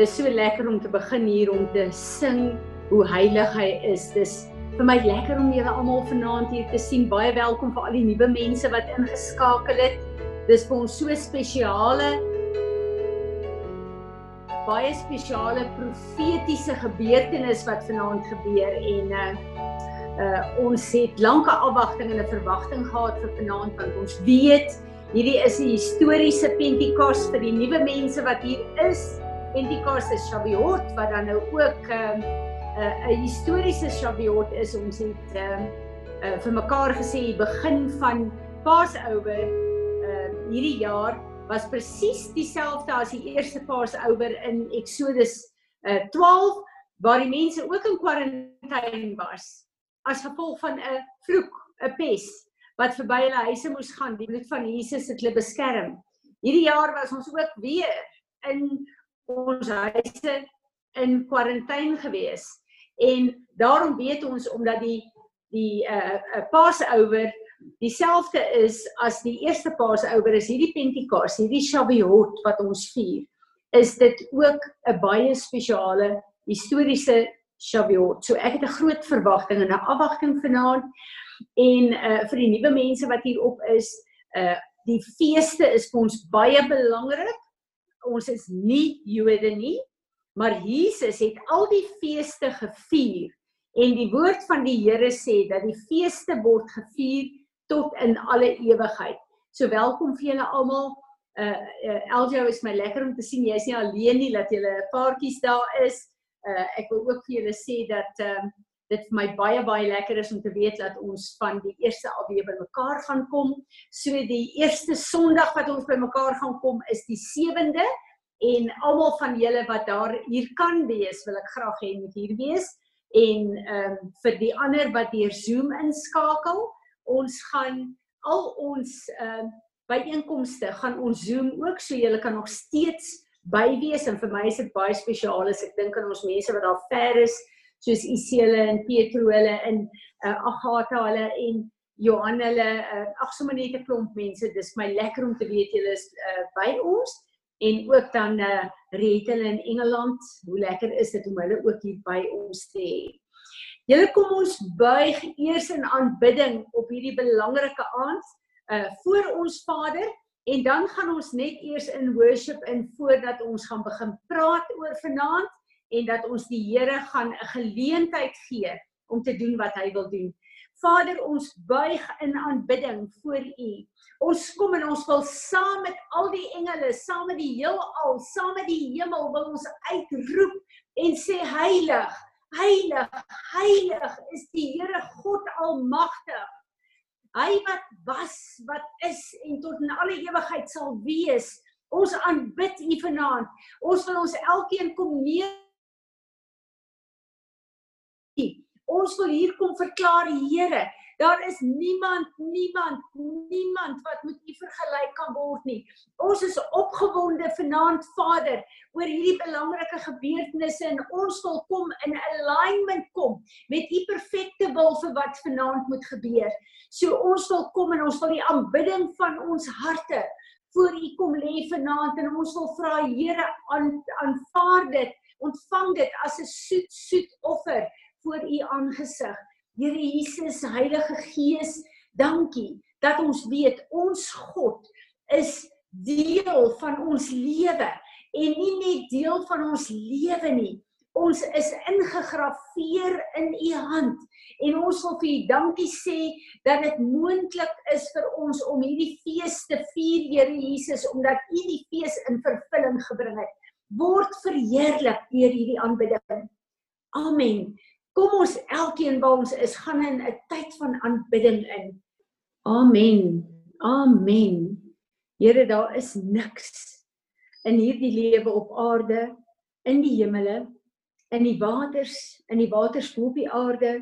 dis so lekker om te begin hier om te sing hoe heilig hy is. Dis vir my lekker om julle almal vanaand hier te sien. Baie welkom vir al die nuwe mense wat ingeskakel het. Dis vir ons so spesiale baie spesiale profetiese gebeurtenis wat vanaand gebeur en uh uh ons het lank 'n afwagting en 'n verwagting gehad vir vanaand want ons weet hierdie is 'n historiese Pentekos vir die nuwe mense wat hier is Pentekos is Shavuot wat dan nou ook 'n um, uh, 'n historiese Shavuot is. Ons het um, uh, vir mekaar gesê die begin van Passover uh, hierdie jaar was presies dieselfde as die eerste Passover in Exodus uh, 12 waar die mense ook in kwarantyne was as gevolg van 'n vloek, 'n pes wat verby hulle huise moes gaan. Die bloed van Jesus het hulle beskerm. Hierdie jaar was ons ook weer in ons huise in kwarantyne gewees. En daarom weet ons omdat die die uh, uh Passover dieselfde is as die eerste Passover is hierdie Pentekos, hierdie Shavuot wat ons vier, is dit ook 'n baie spesiale historiese Shavuot. So ek het 'n groot verwagting en 'n afwagting vanaand en uh vir die nuwe mense wat hier op is, uh die feeste is vir ons baie belangrik ons is nie Jode nie, maar Jesus het al die feeste gevier en die woord van die Here sê dat die feeste word gevier tot in alle ewigheid. So welkom vir julle almal. Uh, uh Eljo is my lekker om te sien jy's nie alleen nie dat julle 'n paartjies daar is. Uh ek wil ook vir julle sê dat ehm uh, dit vir my baie baie lekker is om te weet dat ons van die eerste alweer by mekaar gaan kom. So die eerste Sondag wat ons by mekaar gaan kom is die 7de en almal van julle wat daar hier kan wees, wil ek graag hê moet hier wees. En ehm um, vir die ander wat deur Zoom inskakel, ons gaan al ons ehm uh, byeenkomste gaan ons Zoom ook so julle kan nog steeds by wees en vir my is dit baie spesiaal as ek dink aan ons mense wat daar ver is soos Isele en Pietro hulle in uh, Agatha hulle en Johan hulle uh, ag sommer net 'n klomp mense. Dis my lekker om te weet julle is uh, by ons. En ook dan uh, eh, Rethel in Engeland. Hoe lekker is dit om hulle ook hier by ons te hê. Julle kom ons buig eers in aanbidding op hierdie belangrike aand uh voor ons Vader. En dan gaan ons net eers in worship in voordat ons gaan begin praat oor vanaand en dat ons die Here gaan 'n geleentheid gee om te doen wat hy wil doen. Vader, ons buig in aanbidding voor U. Ons kom en ons wil saam met al die engele, saam met die heelal, saam met die hemel wil ons uitroep en sê heilig, heilig, heilig is die Here God Almagtig. Hy wat was, wat is en tot in alle ewigheid sal wees. Ons aanbid U vanaand. Ons wil ons elkeen kom neer Ons wil hier kom verklaar Here, daar is niemand, niemand, niemand wat met U vergelyk kan word nie. Ons is opgewonde vanaand Vader oor hierdie belangrike gebeurtenisse en ons wil kom in alignment kom met U perfekte wil vir wat vanaand moet gebeur. So ons wil kom en ons wil die aanbidding van ons harte voor U kom lê vanaand en ons wil vra Here aan aanvaar dit, ontvang dit as 'n soet soet offer voor u aangesig. Here Jesus, Heilige Gees, dankie dat ons weet ons God is deel van ons lewe en nie net deel van ons lewe nie. Ons is ingegrafieer in u hand en ons wil vir u dankie sê dat dit moontlik is vir ons om hierdie fees te vier, Here Jesus, omdat u die fees in vervulling gebring het. Word verheerlik deur hierdie aanbidding. Amen. Kom ons elkeen waar ons is, gaan in 'n tyd van aanbidding in. Amen. Amen. Here, daar is niks in hierdie lewe op aarde, in die hemele, in die waters, in die waters bo op die aarde,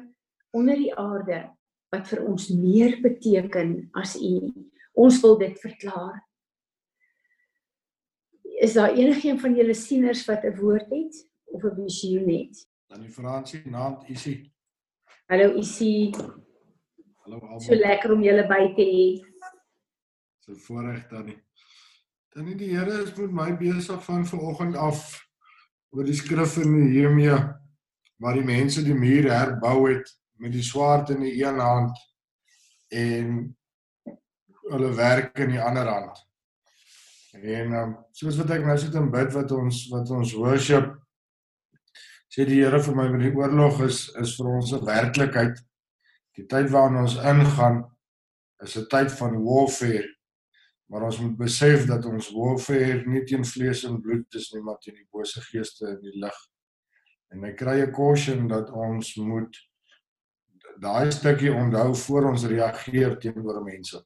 onder die aarde wat vir ons meer beteken as U. Ons wil dit verklaar. Is daar enigiemand van julle sieners wat 'n woord het of 'n visioen het? Dan die Fransie naam Isie. Hallo Isie. Hallo almal. So lekker om julle by te hê. So voorreg dan. Dan nie die Here is met my besig van vanoggend af oor die skrif in Nehemia waar die mense die muur herbou het met die swaard in die een hand en hulle werk in die ander hand. En um, soos wat ek nou sit en bid wat ons wat ons worship sê die Here vir my met die oorlog is is vir ons 'n werklikheid. Die tyd waarin ons ingaan is 'n tyd van warfare. Maar ons moet besef dat ons warfare nie teen vlees en bloed is nie, maar teen die bose geeste in die lig. En ek kry 'n caution dat ons moet daai stukkie onthou voor ons reageer teenoor mense.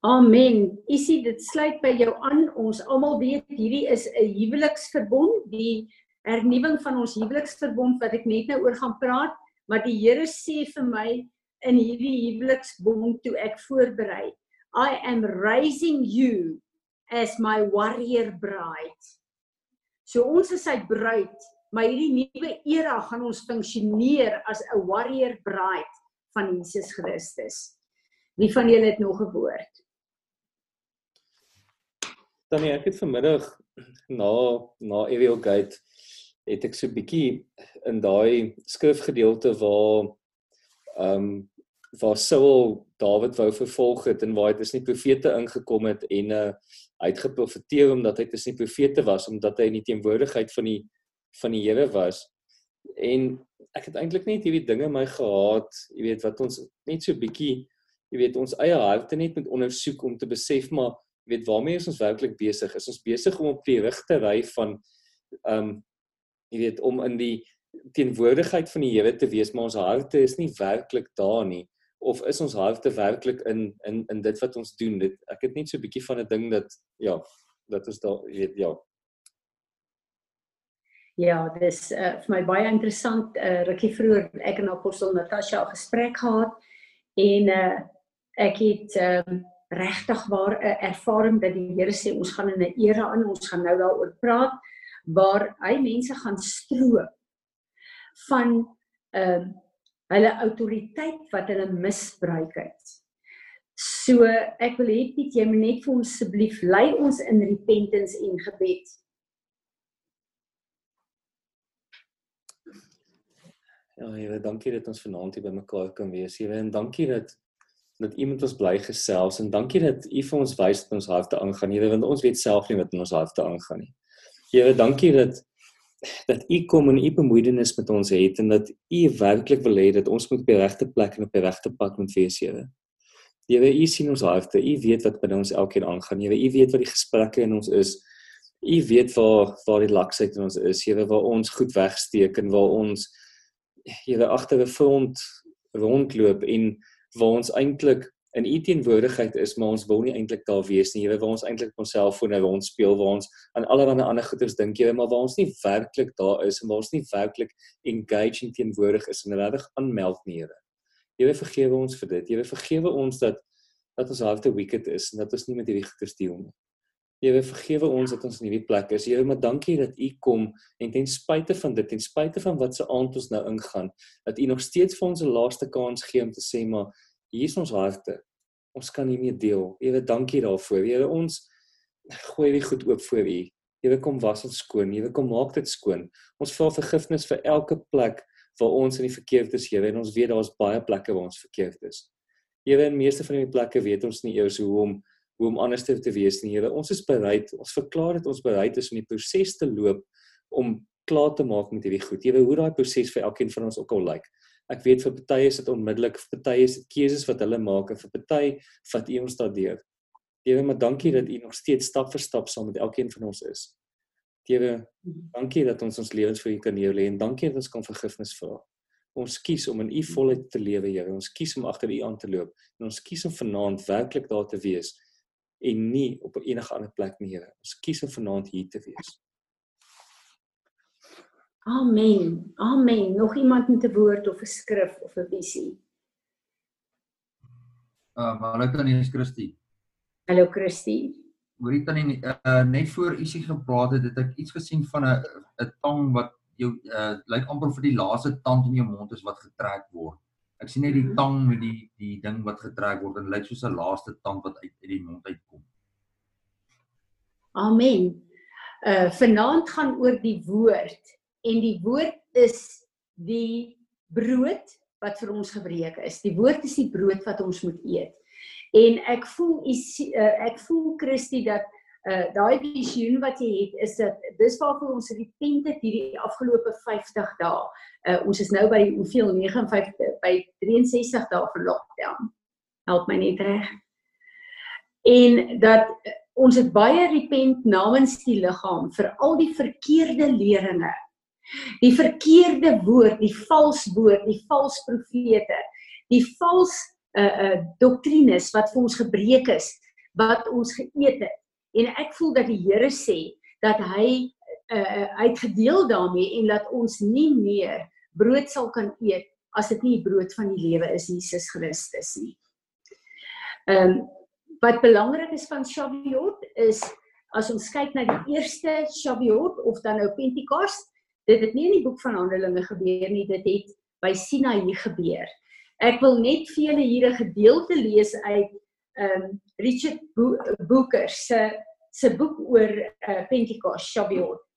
Amen. Isie dit sluit by jou aan. Ons almal weet hierdie is 'n huweliksverbond, die hernuwing van ons huweliksverbond wat ek net nou oor gaan praat, maar die Here sê vir my in hierdie huweliksbond toe ek voorberei, I am raising you as my warrior bride. So ons is sy bruid, maar hierdie nuwe era gaan ons funksioneer as 'n warrior bride van Jesus Christus. Wie van julle het nog 'n woord? Dan ek het vanmiddag na na Evil Gate het ek so 'n bietjie in daai skrifgedeelte waar ehm um, waar Saul Dawid wou vervolg het en waar hy tussen die profete ingekom het en uh, hy het geprofeteer omdat hy tussen die profete was omdat hy in die teenwoordigheid van die van die Here was. En ek het eintlik net hierdie dinge my gehaat jy weet wat ons net so bietjie jy weet ons eie harte net moet ondersoek om te besef maar weet waarmee is ons werklik besig? Is ons besig om op die rigte ry van ehm um, jy weet om in die teenwoordigheid van die Here te wees, maar ons harte is nie werklik daar nie of is ons harte werklik in in in dit wat ons doen? Dit ek het net so 'n bietjie van 'n ding dat ja, dat is daar jy weet ja. Ja, dis uh, vir my baie interessant. Uh, rukkie vroeër ek en apostel Natasha 'n gesprek gehad en uh, ek het um, regtig waar 'n ervaring dat die Here sê ons gaan in 'n era in, ons gaan nou daaroor praat waar hy mense gaan stroop van ehm uh, hulle autoriteit wat hulle misbruik het. So ek wil hê Piet jy moet net vir ons asseblief lei ons in repentance en gebed. Ja, Here, dankie dat ons vanaand hier bymekaar kan wees. Here, en dankie dat dat u met ons bly gesels en dankie dat u vir ons wys dat ons harte aangaan, Here, want ons weet self nie wat in ons harte aangaan nie. Here, dankie dat dat u kom en u bemoedenis met ons het en dat u werklik wil hê dat ons moet op die regte plek en op die regte pad moet wees, Here. Here, u sien ons harte. U weet wat binne ons elkeen aangaan. Here, u weet wat die gesprekke in ons is. U weet waar waar die laksheid in ons is, Here, waar ons goed wegsteek en waar ons Here agter 'n front rondloop en waar ons eintlik in u teenwoordigheid is, maar ons wil nie eintlik daar wees nie. Here, waar ons eintlik ons selfone rond speel, waar ons aan allerlei ander goeders dink, Here, maar waar ons nie werklik daar is en waar ons nie werklik engaging teenwoordig is en regtig aanmeld nie, Here. Here, vergewe ons vir dit. Here, vergewe ons dat dat ons harte wicked is en dat ons nie met hierdie goeders deel nie. Here, vergewe ons dat ons in hierdie plek is. Here, maar dankie dat U kom en ten spyte van dit, ten spyte van wat se aand ons nou ingaan, dat U nog steeds vir ons 'n laaste kans gee om te sê maar hier is ons harte. Ons kan hiermee deel. Here, dankie daarvoor. Here, ons gooi dit goed oop voor U. Here, kom was ons skoon. Here, kom maak dit skoon. Ons vra vergifnis vir elke plek waar ons in die verkeerd is, Here, en ons weet daar's baie plekke waar ons verkeerd is. Here, in meeste van die plekke weet ons nie eers hoe om hoe om anders te, te wees nie, Here. Ons is bereid. Ons verklaar dat ons bereid is om die proses te loop om klaar te maak met hierdie goed. Here, hoe daai proses vir elkeen van ons ook al lyk. Like. Ek weet vir party is dit onmiddellik, vir party is dit keuses wat hulle maak en vir party vat U ons daardeur. Here, maar dankie dat U nog steeds stap vir stap saam met elkeen van ons is. Here, dankie dat ons ons lewens vir U kan neerlê en dankie dat ons kan vergifnis vra. Ons kies om in U volheid te lewe, Here. Ons kies om agter U aan te loop en ons kies om vanaand werklik daar te wees en nie op enige ander plek nie, Here. Ons kies om vanaand hier te wees. Amen. Amen. Nog iemand met 'n woord of 'n skrif of 'n visie? Uh, maar hallo tannie Christie. Hallo Christie. Hoorie tannie uh, net voor isie gepraat het, het ek iets gesien van 'n 'n tang wat jou uh lyk amper vir die laaste tand in jou mond is wat getrek word. Ek sien net die mhm. tang met die die ding wat getrek word en lyk soos 'n laaste tand wat uit uit die mond uitkom. Amen. Uh vanaand gaan oor die woord en die woord is die brood wat vir ons gebreek is. Die woord is die brood wat ons moet eet. En ek voel uh, ek voel Christie dat uh daai visioen wat jy het is dat dis waarvoor ons repent het hierdie afgelope 50 dae. Uh ons is nou by hoeveel 59 by 63 dae van lockdown. Help my net reg. En dat uh, ons het baie repent namens die liggaam vir al die verkeerde leringe. Die verkeerde woord, die vals woord, die vals profete, die vals uh uh doktrines wat vir ons gebreek is, wat ons geëet het En ek voel dat die Here sê dat hy uh uitgedeel daarmee en dat ons nie meer brood sal kan eet as dit nie brood van die lewe is Jesus Christus nie. Ehm um, wat belangrik is van Shavuot is as ons kyk na die eerste Shavuot of dan nou Pentekos, dit het nie in die boek van Handelinge gebeur nie, dit het by Sinai gebeur. Ek wil net vir julle hier 'n gedeelte lees uit um Richard Booker se se boek oor uh, Pentecost Shavuot.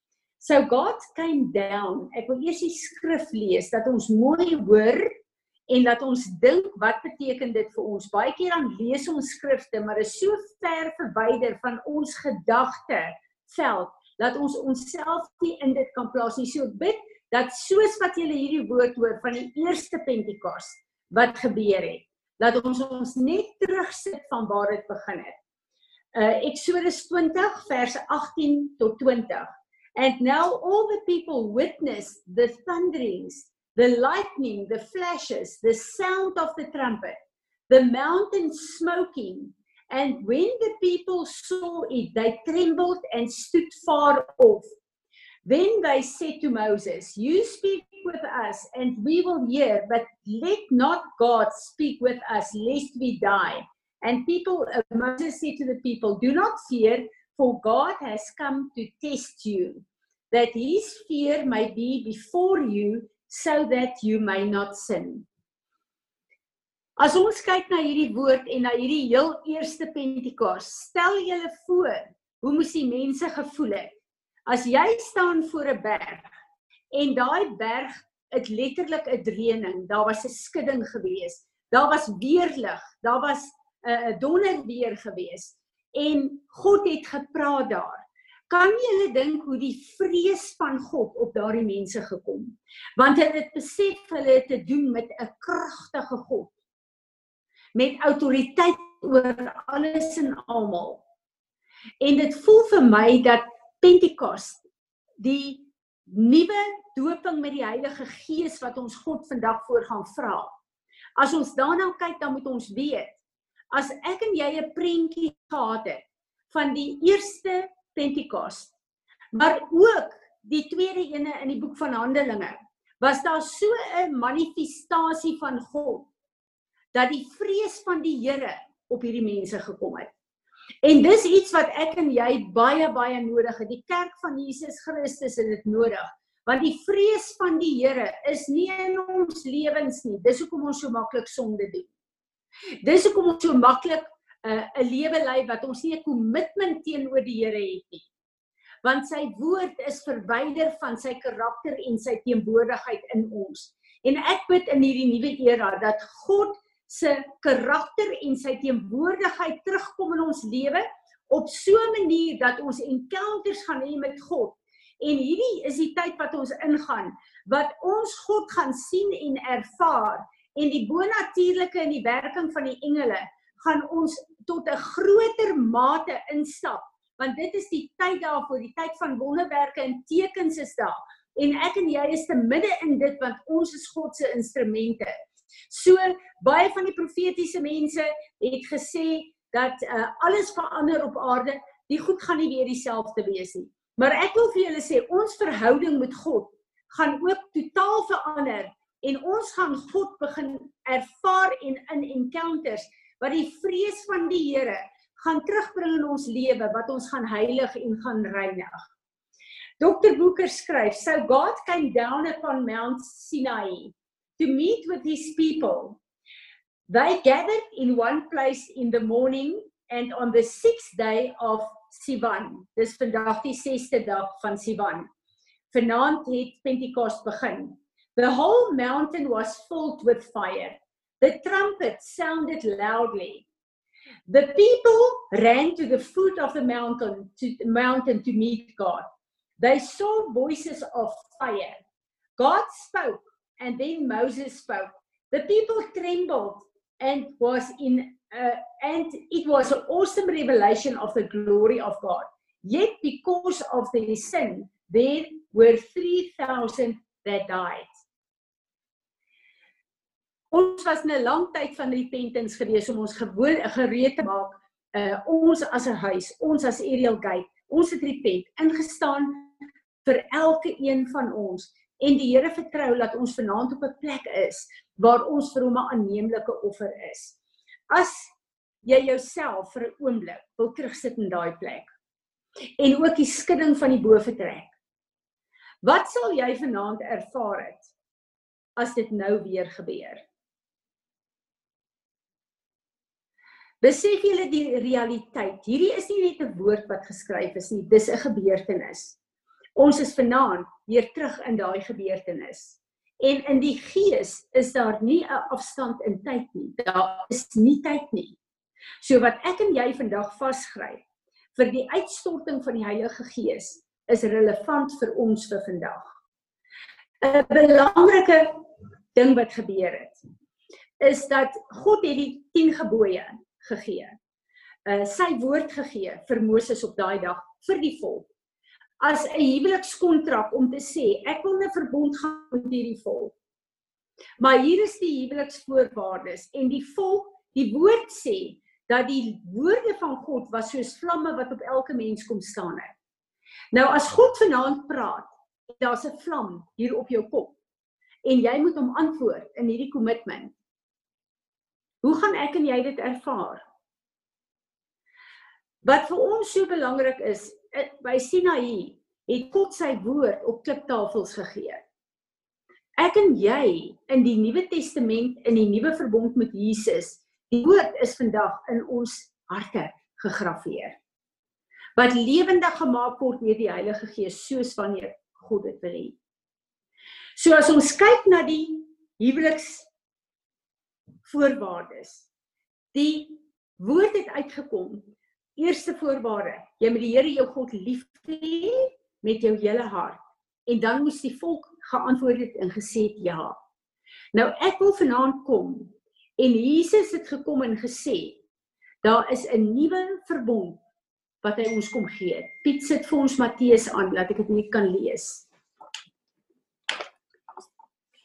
So God came down. Ek wil eers die skrif lees dat ons mooi hoor en dat ons dink wat beteken dit vir ons. Baie keer dan lees ons skrifte, maar is so ver verwyder van ons gedagte veld dat ons onsself nie in dit kan plaas nie. So bid dat soos wat jy hierdie woord hoor van die eerste Pentecost wat gebeur het, dat ons ons net terugsit van waar dit begin het. Uh Exodus 20 verse 18 tot 20. And now all the people witnessed the thunderings, the lightning, the flashes, the sound of the trumpet, the mountain smoking. And when the people saw it, they trembled and stood far off. Then they said to Moses, You speak with us, and we will hear, but let not God speak with us, lest we die. And people, uh, Moses said to the people, Do not fear, for God has come to test you, that his fear may be before you, so that you may not sin. As ons kyk na hierdie woord en na hierdie heel eerste Pentekos, stel julle voor, hoe moes die mense gevoel het? As jy staan voor 'n berg en daai berg het letterlik 'n dreuning, daar was 'n skudding gewees. Daar was weerlig, daar was 'n uh, donderweer gewees en God het gepraat daar. Kan jy hulle dink hoe die vrees van God op daardie mense gekom? Want hulle het besef hulle het te doen met 'n kragtige God. Met autoriteit oor alles en almal. En dit voel vir my dat Pentekoste die nuwe doping met die Heilige Gees wat ons God vandag voor gaan vra. As ons daarna kyk, dan moet ons weet as ek en jy 'n prentjie gehad het van die eerste Pentekos, maar ook die tweede ene in die boek van Handelinge, was daar so 'n manifestasie van God dat die vrees van die Here op hierdie mense gekom het. En dis iets wat ek en jy baie baie nodig het. Die kerk van Jesus Christus het dit nodig. Want die vrees van die Here is nie in ons lewens nie. Dis hoekom ons so maklik sonde doen. Dis hoekom ons so maklik 'n uh, lewe lei wat ons nie 'n kommitment teenoor die Here het nie. Want sy woord is verwyder van sy karakter en sy teenwoordigheid in ons. En ek bid in hierdie nuwe era dat God se karakter en sy teenwoordigheid terugkom in ons lewe op so 'n manier dat ons encounters gaan hê met God. En hierdie is die tyd wat ons ingaan wat ons God gaan sien en ervaar en die bonatuurlike en die werking van die engele gaan ons tot 'n groter mate instap want dit is die tyd daarvoor die tyd van wonderwerke en tekens is daar en ek en jy is te midde in dit want ons is God se instrumente So baie van die profetiese mense het gesê dat uh, alles verander op aarde. Die goed gaan nie weer dieselfde wees nie. Maar ek wil vir julle sê ons verhouding met God gaan ook totaal verander en ons gaan God begin ervaar en in encounters wat die vrees van die Here gaan terugbring in ons lewe wat ons gaan heilig en gaan reinig. Dr. Boeker skryf, "So God came down upon Mount Sinai to meet with his people. They gathered in one place in the morning, and on the sixth day of Sivan. Dis vandag die 6ste dag van Sivan. Vanaand het Pentekoste begin. The whole mountain was filled with fire. The trumpet sounded loudly. The people ran to the foot of the mountain to mountain to meet God. They saw voices of fire. God spoke and then Moses spoke. The people trembled and was in uh, and it was an awesome revelation of the glory of God. Yet because of their sin there were 3000 that died. Ons was 'n lang tyd van repentance gewees om ons gewoon gereed te maak uh ons as 'n huis, ons as Ariel Gate, ons het repent ingestaan vir elke een van ons en die Here vertrou dat ons vanaand op 'n plek is waar ons vir hom 'n aanneemlike offer is. As jy jouself vir 'n oomblik wil terugsit in daai plek en ook die skudding van die bo vertrek. Wat sal jy vanaand ervaar het as dit nou weer gebeur? Besef julle die realiteit. Hierdie is nie net 'n woord wat geskryf is nie, dis 'n gebeurtenis. Ons is vanaand weer terug in daai gebeurtenis. En in die gees is daar nie 'n afstand in tyd nie. Daar is nie tyd nie. So wat ek en jy vandag vasgryp vir die uitstorting van die Heilige Gees is relevant vir ons vir vandag. 'n Belangrike ding wat gebeur het is dat God het die 10 gebooie gegee. Uh sy woord gegee vir Moses op daai dag vir die volk. As 'n huwelikskontrak om te sê ek wil 'n verbond gaan met hierdie volk. Maar hier is die huweliksvoorwaardes en die volk, die woord sê dat die woorde van God was soos vlamme wat op elke mens kom staan het. Nou as God vanaand praat, daar's 'n vlam hier op jou kop en jy moet hom antwoord in hierdie kommitment. Hoe gaan ek en jy dit ervaar? Wat vir ons so belangrik is, eh, by Sinaï het God sy woord op kliptafels gegee. Ek en jy in die Nuwe Testament in die nuwe verbond met Jesus, die woord is vandag in ons harte gegraveer. Wat lewendig gemaak word deur die Heilige Gees soos wanneer God dit wil hê. So as ons kyk na die huweliks voorwaardes. Die woord het uitgekom. Eerste voorwaarde, jy moet die Here jou God lief hê met jou hele hart. En dan moes die volk geantwoord het en gesê het ja. Nou ek wil vanaand kom en Jesus het gekom en gesê daar is 'n nuwe verbond wat hy ons kom gee. Piet sit vir ons Matteus aan dat ek dit net kan lees.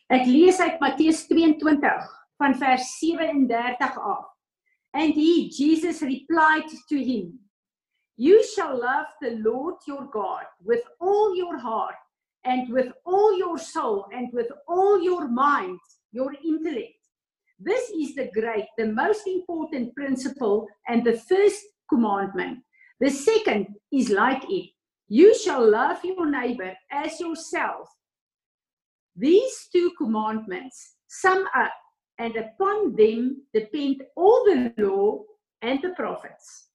Ek lees uit Matteus 22 van vers 37 af. And he Jesus replied to him, You shall love the Lord your God with all your heart and with all your soul and with all your mind, your intellect. This is the great, the most important principle and the first commandment. The second is like it. You shall love your neighbor as yourself. These two commandments sum up and upon them depend all the law and the prophets.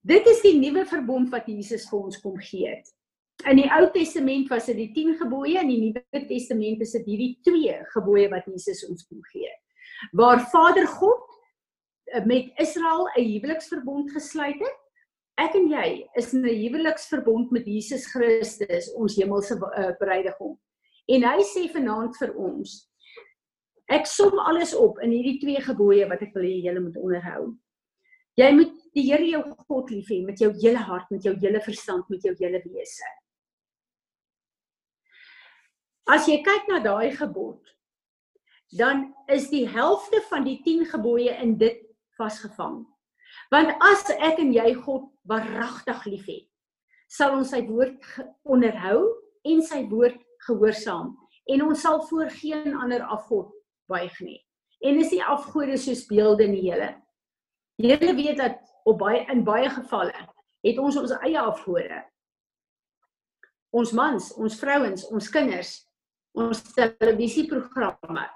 Dit is die nuwe verbond wat Jesus vir ons kom gee het. In die Ou Testament was dit die 10 gebooie en in die Nuwe Testament is dit hierdie twee gebooie wat Jesus ons kom gee. Waar Vader God eh, met Israel 'n huweliksverbond gesluit het. Ek en jy is 'n huweliksverbond met Jesus Christus, ons hemelse uh, bruidegom. En hy sê vanaand vir ons, Ek som alles op in hierdie twee gebooie wat ek wil hê julle moet onderhou. Jy moet die Here jou God lief hê met jou hele hart, met jou hele verstand, met jou hele wese. As jy kyk na daai gebod, dan is die helfte van die 10 gebooie in dit vasgevang. Want as ek en jy God waaragtig liefhet, sal ons sy woord onderhou en sy woord gehoorsaam en ons sal voor geen ander afgod buig nie. En is nie afgode soos beelde die hele. Julle weet dat op baie in baie gevalle het ons ons eie afgode. Ons mans, ons vrouens, ons kinders, ons televisieprogramme,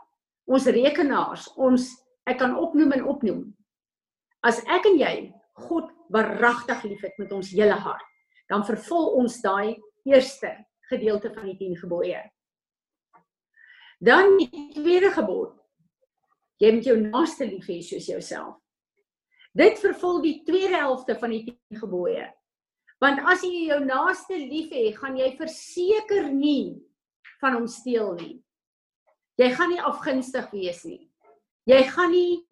ons rekenaars, ons ek kan opnoem en opnoem. As ek en jy God waaragtig liefhet met ons hele hart, dan vervul ons daai eerste gedeelte van die 10 gebooie. Dan die tweede gebod. Jy moet jou naaste lief hê soos jouself. Dit vervul die tweede helfte van die 10 gebooie. Want as jy jou naaste lief hê, gaan jy verseker nie van hom steel nie. Jy gaan nie afgunstig wees nie. Jy gaan nie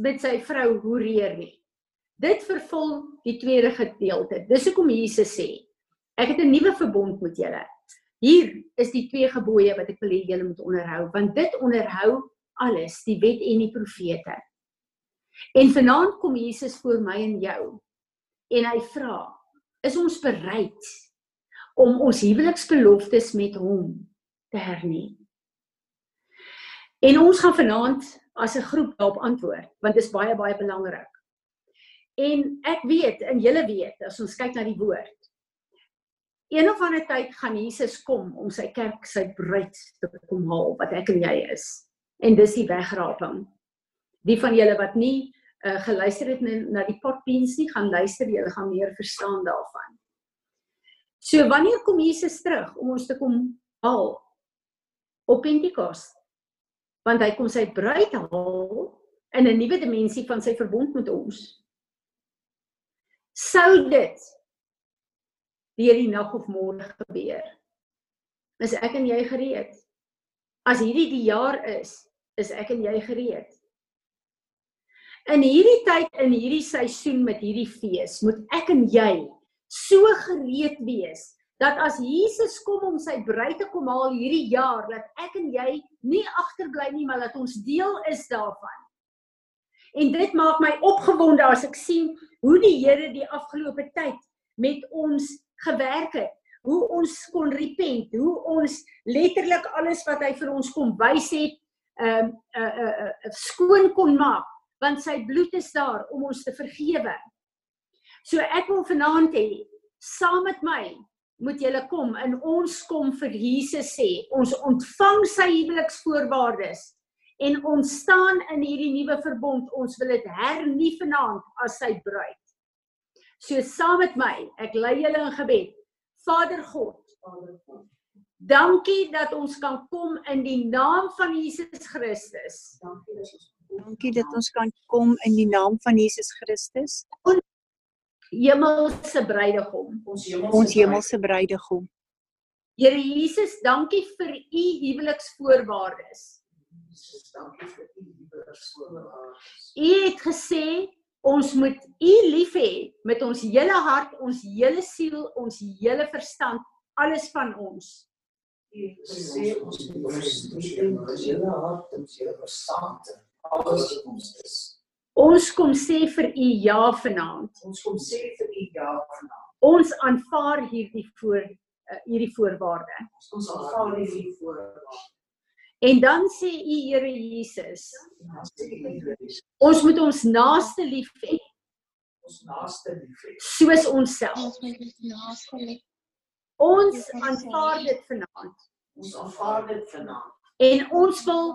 met sy vrou hoereer nie. Dit vervul die tweede gedeelte. Dis hoekom Jesus sê, ek het 'n nuwe verbond met julle. Hier is die twee gebooie wat ek wil hê julle moet onderhou, want dit onderhou alles, die wet en die profete. En vanaand kom Jesus voor my en jou en hy vra, is ons bereid om ons huweliksbeloftes met hom te hernie? En ons gaan vanaand as 'n groep daarop antwoord, want dit is baie baie belangrik. En ek weet en julle weet as ons kyk na die woord. Een of ander tyd gaan Jesus kom om sy kerk, sy bruid te kom haal wat ek en jy is. En dis die wegraping. Die van julle wat nie uh, geluister het na, na die potbeens nie, gaan luister, julle gaan meer verstaan daarvan. So wanneer kom Jesus terug om ons te kom haal op Pentekoste? want hy kom sy bruid haal in 'n nuwe dimensie van sy verbond met ons. Sou dit deur die nag of môre gebeur? Is ek en jy gereed? As hierdie die jaar is, is ek en jy gereed? In hierdie tyd in hierdie seisoen met hierdie fees, moet ek en jy so gereed wees dat as Jesus kom om sy bruid te kom haal hierdie jaar, dat ek en jy nie agterbly nie, maar dat ons deel is daarvan. En dit maak my opgewonde as ek sien hoe die Here die afgelope tyd met ons gewerk het. Hoe ons kon repent, hoe ons letterlik alles wat hy vir ons kom wys het, ehm um, uh, uh, uh, skoon kon maak, want sy bloed is daar om ons te vergewe. So ek wil vanaand hê saam met my moet julle kom en ons kom vir Jesus sê ons ontvang sy huweliksvoorwaardes en ons staan in hierdie nuwe verbond ons wil dit hernie vanaand as sy bruid so saam met my ek lei julle in gebed Vader God dankie dat ons kan kom in die naam van Jesus Christus dankie dat ons kan kom in die naam van Jesus Christus hemelse bruidegom. Ons hemelse, ons hemelse bruidegom. Here Jesus, dankie vir u huweliksvoorwaardes. Jesus, dankie vir u huweliksvoorwaardes. U het gesê ons moet u lief hê met ons hele hart, ons hele siel, ons hele verstand, alles van ons. Het gesê ons moet ons hele hart, ons hele verstand, alles van ons is. Ons kom sê vir u ja vanaand. Ons kom sê vir u ja vanaand. Ons aanvaar hierdie voor uh, hierdie voorwaarde. Ons aanvaar hierdie voorwaarde. En dan sê u Here Jesus, ons moet ons naaste lief hê. Ons naaste lief hê. Soos onsself. Ons aanvaar dit vanaand. Ons aanvaar dit vanaand. En ons wil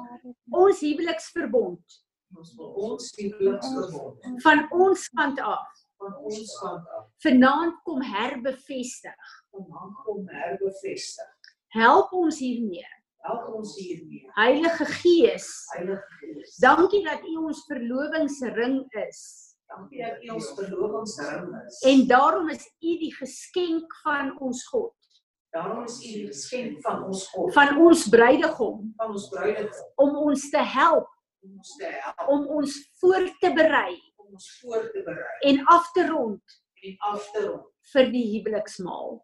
ons huweliksverbond ons wil ons huweliksverbond van ons kant af van ons kant af vanaand kom herbevestig vanaand kom herbevestig help ons hiermee help ons hiermee Heilige Gees. Heilige Gees. Dankie dat u ons verlovingsring is. Dankie dat u ons verlovingsring is. En daarom is u die geskenk van ons God. Daarom is u die geskenk van ons God, van ons bruidegom, van ons bruidegom, om ons te help. Om ons te help. Om ons voor te berei. Om ons voor te berei. En af te rond. En af te rond. Vir die huweliksmaal.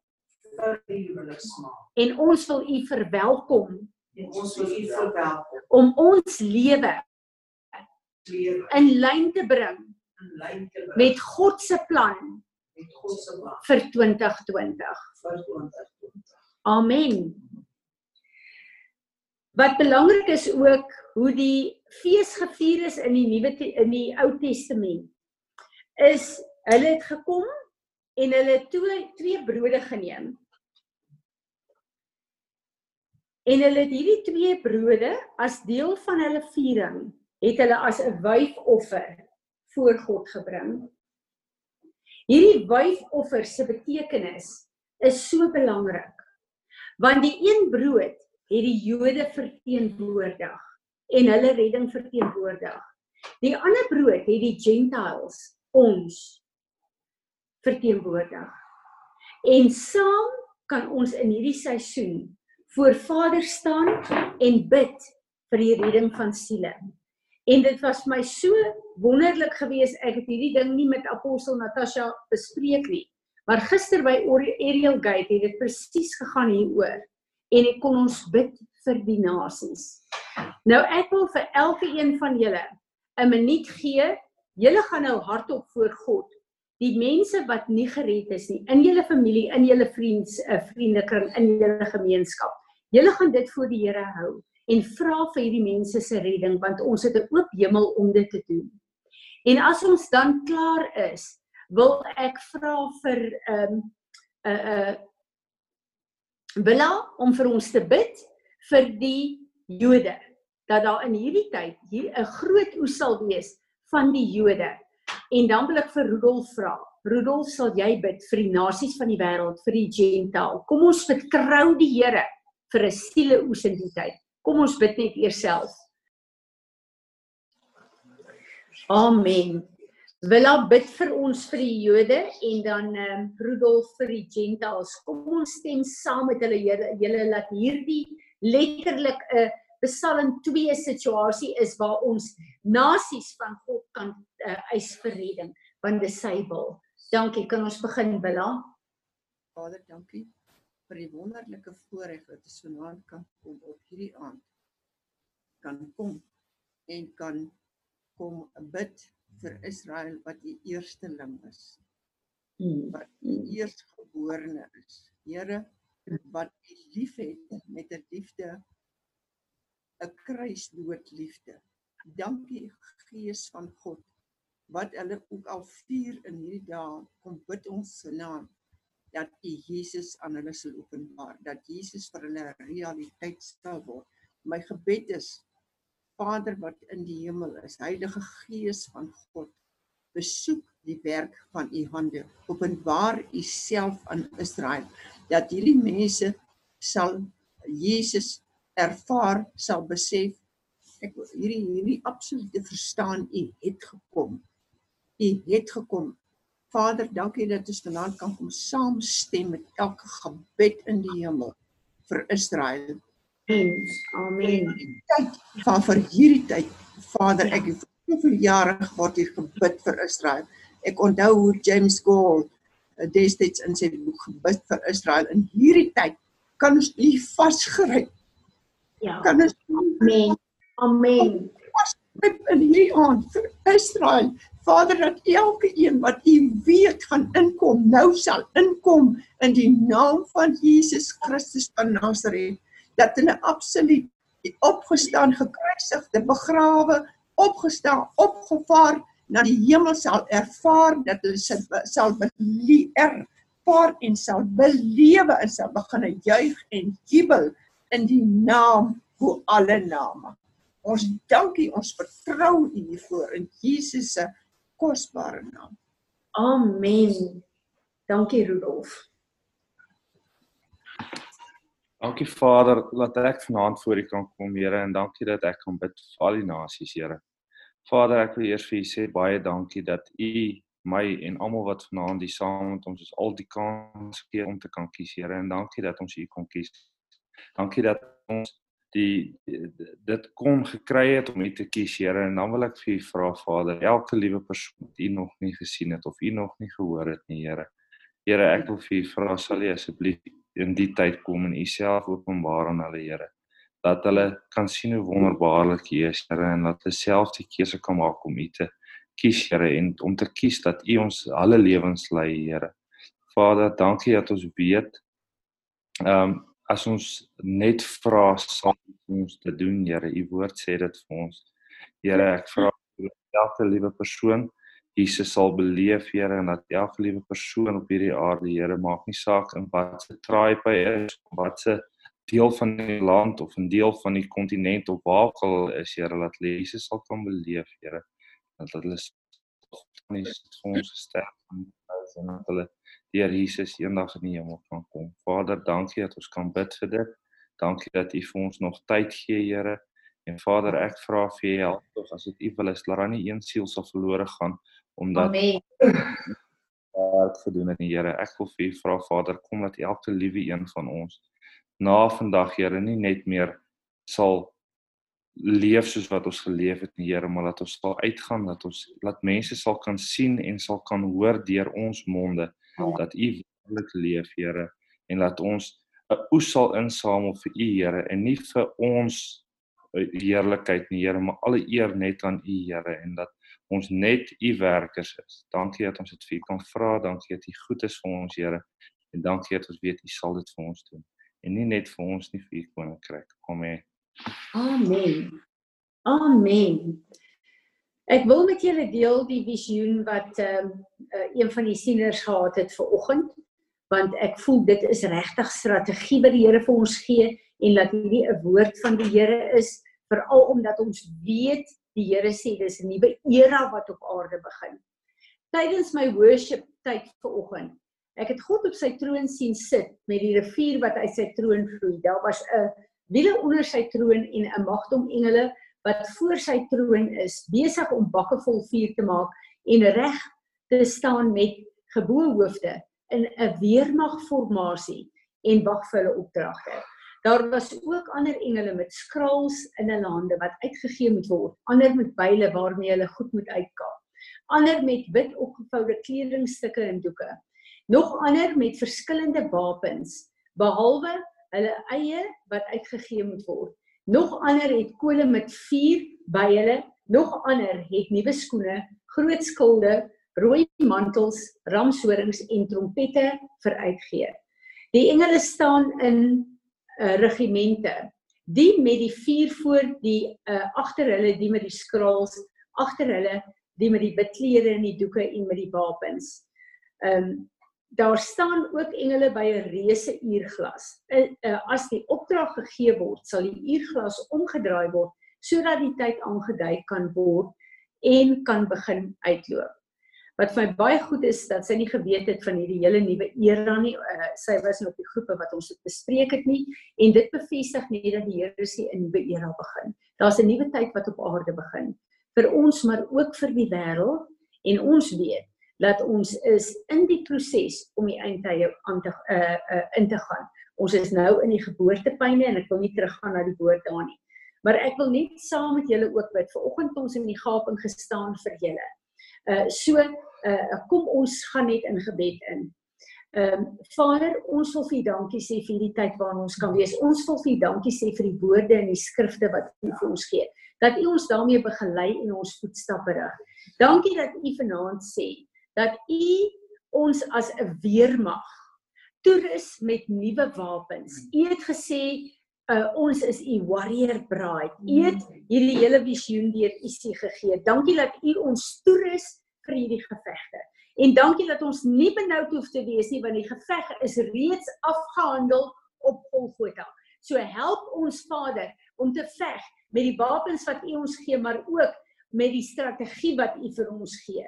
Vir die huweliksmaal. En ons wil u verwelkom ons wil u verwelkom. Om ons lewe in lyn te bring met God se plan vir 2020 vir 2020 amen. Wat belangrik is ook hoe die fees gevier is in die nuwe in die Ou Testament is hulle het gekom en hulle het twee twee brode geneem en hulle het hierdie twee brode as deel van hulle viering het hulle as 'n wyfoffer voor God gebring Hierdie wyfoffer se betekenis is so belangrik. Want die een brood het die Jode verteenwoordig en hulle redding verteenwoordig. Die ander brood het die Gentiles ons verteenwoordig. En saam kan ons in hierdie seisoen voor Vader staan en bid vir die redding van siele. En dit was my so wonderlik geweest. Ek het hierdie ding nie met apostel Natasha bespreek nie. Maar gister by Ariel Gate het dit presies gegaan hieroor en ek kon ons bid vir die nasies. Nou ek wil vir elke een van julle 'n minuut gee. Julle gaan nou hardop voor God. Die mense wat nie gered is nie in julle familie, in julle vriends, 'n uh, vriendekring, in julle gemeenskap. Julle gaan dit voor die Here hou en vra vir hierdie mense se redding want ons het 'n oop hemel om dit te doen. En as ons dan klaar is, wil ek vra vir ehm, um, 'n uh, 'n uh, Bella om vir ons te bid vir die Jode dat daar in hierdie tyd hier 'n groot oes sal wees van die Jode. En dan wil ek vir Rudolf vra. Rudolf, sal jy bid vir die nasies van die wêreld, vir die Gentile? Kom ons vertrou die Here vir 'n stiele oes in die tyd. Kom ons bid net eers self. Amen. Wil ons bid vir ons vir die Jode en dan ehm um, Rudolf vir die Gentiles. Kom ons stem saam met hulle Here. Julle laat hierdie letterlik 'n Psalm 2 situasie is waar ons nasies van God kan uh, eis vir redding want dis sy wil. Dankie. Kan ons begin, Willa? Vader, dankie vir die wonderlike voorreg wat ons vanaand kan kom op hierdie aand kan kom en kan kom bid vir Israel wat die eersteling is. Hmm. Wat die eerstgeborene is. Here wat U liefhet met 'n liefde 'n kruisdood liefde. Dankie Gees van God wat hulle ook al vier in hierdie dae kom bid ons se naam dat U Jesus aan hulle sal openbaar, dat Jesus vir hulle realiteit sal word. My gebed is Vader wat in die hemel is, Heilige Gees van God, besoek die werk van U hande. Openbaar U self aan Israel dat hierdie mense sal Jesus ervaar, sal besef ek hierdie hierdie absolute verstaan U het gekom. U het gekom Vader, dankie dat ons vanaand kan kom saamstem met elke gebed in die hemel vir Israel. Amen. Tyd van vir hierdie tyd. Vader, ek het soveel jare geword hier gebid vir Israel. Ek onthou hoe James Gold eh, destyds in sy boek gebid vir Israel in hierdie tyd kan ons u vasgryp. Ja. Kan ons Amen. Amen. vasgryp in hierdie aand vir Israel Vader dat elke een wat U weet gaan inkom, nou sal inkom in die naam van Jesus Christus van Nasaret. Dat hulle absoluut opgestaan, gekruisigde, begrawe, opgestaan, opgevaar na die hemel sal ervaar dat hulle sal beleer paar en sal belewe en sal begin juig en jubel in die naam bo alle name. Ons dankie, ons vertrou hiervoor in Jesus se kosbare naam. Amen. Dankie Rudolf. Dankie Vader dat ek vanaand voor U kan kom, Here, en dankie dat ek kan bid vir al die nasies, Here. Vader, ek wil eers vir U sê baie dankie dat U my en almal wat vanaand hier saam met ons is al die kans gee om te kan kies, Here, en dankie dat ons U kon kies. Dankie dat ons die dit kon gekry het om U te kies, Here, en dan wil ek vir U vra, Vader, elke liewe persoon wat U nog nie gesien het of U nog nie gehoor het nie, Here. Here, ek wil vir U vra, sal U asseblief in die tyd kom en U self openbaar aan hulle, Here, dat hulle kan sien hoe wonderbaarlik U is, Here, en dat hulle self die keuse kan maak om U te kies, Here, en om te kies dat U ons alle lewens lei, Here. Vader, dankie dat ons weet ehm um, as ons net vra sal ons te doen Here u woord sê dit vir ons. Here ek vra dat elke liewe persoon Jesus sal beleef Here en dat elke liewe persoon op hierdie aarde Here maak nie saak in wat se tribe hy is wat se deel van die land of 'n deel van die kontinent of waar ook al is Here dat Jesus sal kan beleef Here dat hulle van die ons gesterf en dat hulle deur Jesus eendag in die hemel kan kom. Vader, dankie dat ons kan bid vir dit. Dankie dat U vir ons nog tyd gee, Here. En Vader, ek vra vir U help tog as dit U wil is, laat nie een siel sal verlore gaan omdat Amen. werk gedoen het, Here. Ek wil vir U vra, Vader, kom dat elke liewe een van ons na vandag, Here, nie net meer sal leef soos wat ons geleef het, Here, maar dat ons sal uitgaan, dat ons laat mense sal kan sien en sal kan hoor deur ons monde dat U werklik leef, Here, en dat ons 'n oes sal insamel vir U, Here, en nie vir ons eh, heerlikheid nie, Here, maar alle eer net aan U, Here, en dat ons net U werkers is. Dankie dat ons dit vir U kan vra, dankie dat U goed is vir ons, Here, en dankie dat ons weet U sal dit vir ons doen. En nie net vir ons nie vir U koninkryk. Amen. Amen. Amen. Ek wil met julle deel die visioen wat ehm um, uh, een van die sieners gehad het vir oggend want ek voel dit is regtig strategie wat die Here vir ons gee en dat hierdie 'n woord van die Here is veral omdat ons weet die Here sê dis 'n nuwe era wat op aarde begin. Tydens my worship tyd vir oggend Ek het God op sy troon sien sit met die rivier wat uit sy troon vloei. Daar was 'n wiele onder sy troon en 'n magdom engele wat voor sy troon is, besig om bakke vol vuur te maak en reg te staan met gebohoofde in 'n weermagformasie en wag vir hulle opdragte. Daar was ook ander engele met skrals in hulle hande wat uitgegee moet word, ander met byle waarmee hulle goed moet uitkaap, ander met wit opgevoude kledingstukke en doeke, nog ander met verskillende wapens, behalwe hulle eie wat uitgegee moet word. Nog ander het kole met vuur by hulle, nog ander het nuwe skoene, groot skilde, rooi mantels, ramshorings en trompette vir uitgee. Die engele staan in uh, regimente. Die met die vuur voor die uh, agter hulle, die met die skrals agter hulle, die met die bidklere en die doeke en met die wapens. Ehm um, daar staan ook engele by 'n reuse uurglas. Uh, uh, as die opdrag gegee word, sal die uurglas omgedraai word sodat die tyd aangedui kan word en kan begin uitloop. Wat vir my baie goed is dat sy nie geweet het van hierdie hele nuwe era nie. Uh, sy was nog op die groepe wat ons het bespreek het nie en dit bevestig net dat die Here sê 'n nuwe era begin. Daar's 'n nuwe tyd wat op aarde begin vir ons maar ook vir die wêreld en ons weet dat ons is in die proses om die eindtye aan te uh, uh in te gaan. Ons is nou in die geboortepyne en ek wil nie teruggaan na die woord daar nie. Maar ek wil net saam met julle ook bid. Vanoggend ons in die gaping gestaan vir julle. Uh so uh kom ons gaan net in gebed in. Ehm um, Vader, ons wil vir U dankie sê vir hierdie tyd waarin ons kan wees. Ons wil vir U dankie sê vir die woorde en die skrifte wat U vir ons gee. Dat U ons daarmee begelei en ons voetstappe rig. Dankie dat U vanaand sê dat u ons as 'n weermag toerus met nuwe wapens. U het gesê uh, ons is u warrior bride. U het hierdie hele visioen deur u se gegee. Dankie dat u ons toerus vir hierdie gevegte. En dankie dat ons nie benoud hoef te wees nie want die geveg is reeds afgehandel op Golgotha. So help ons Vader om te veg met die wapens wat U ons gee, maar ook met die strategie wat U vir ons gee.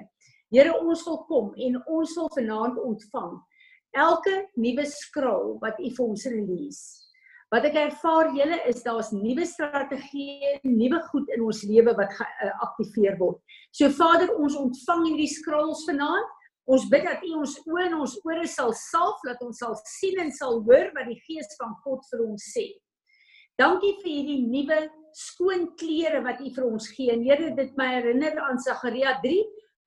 Here ons wil kom en ons wil vanaand ontvang elke nuwe skrol wat U vir ons release. Wat ek ervaar julle is daar's nuwe strategieë, nuwe goed in ons lewe wat geaktiveer uh, word. So Vader, ons ontvang hierdie skrols vanaand. Ons bid dat U ons oë en ons ore sal salf dat ons sal sien en sal hoor wat die Gees van God vir ons sê. Dankie vir hierdie nuwe skoon klere wat U vir ons gee. En Here, dit my herinner aan Sagaria 3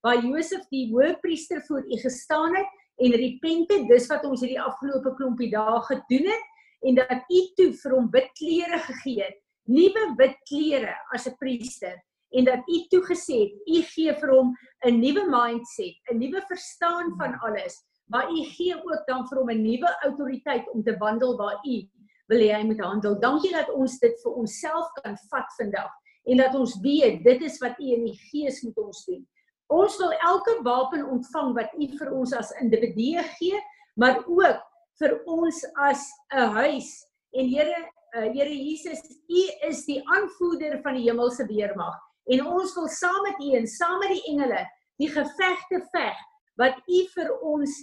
waar Josef die hoëpriester voor u gestaan het en repente dis wat ons hierdie afgelope klompie dae gedoen het en dat u toe vir hom wit klere gegee het nuwe wit klere as 'n priester en dat u toe gesê het u gee vir hom 'n nuwe mindset 'n nuwe verstaan van alles maar u gee ook dan vir hom 'n nuwe autoriteit om te wandel waar u wil hy moet handel. Dankie dat ons dit vir onsself kan vat vandag en dat ons weet dit is wat u in die gees moet ons doen Ons wil elke wapen ontvang wat U vir ons as individue gee, maar ook vir ons as 'n huis. En Here, uh, Here Jesus, U is die aanvoerder van die hemelse weermag en ons wil saam met U en saam met die engele die gevegte veg wat U vir ons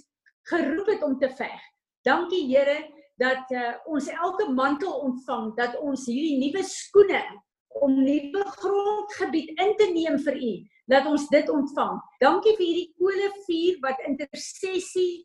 geroep het om te veg. Dankie Here dat uh, ons elke mantel ontvang, dat ons hierdie nuwe skoene om nuwe grondgebied in te neem vir U, dat ons dit ontvang. Dankie vir hierdie kole vuur wat intersessie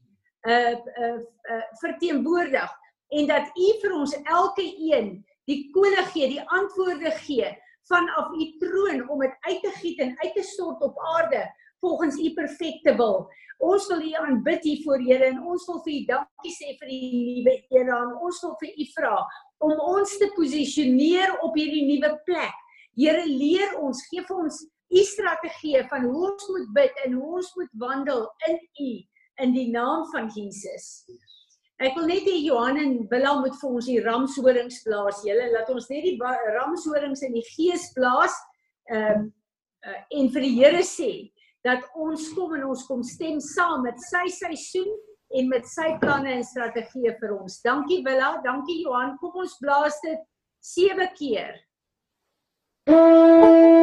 uh uh, uh verteenwoordig en dat U vir ons elke een die kole gee, die antwoorde gee vanaf U troon om dit uit te giet en uit te stort op aarde volgens U perfekte wil. Ons wil U aanbid hier voor Here en ons wil vir U dankie sê vir die nuwe era en ons wil vir U vra om ons te posisioneer op hierdie nuwe plek. Here leer ons, gee vir ons U strategie van hoe ons moet bid en hoe ons moet wandel in U in die naam van Jesus. Ek wil net hê Johan en Willem moet vir ons die ramshorings blaas. Julle laat ons net die ramshorings in die gees blaas. Ehm um, uh, en vir die Here sê dat ons kom en ons kom stem saam met sy seisoen en met sy planne en strategieë vir ons. Dankie Willa, dankie Johan. Kom ons blaas dit 7 keer. enigiemand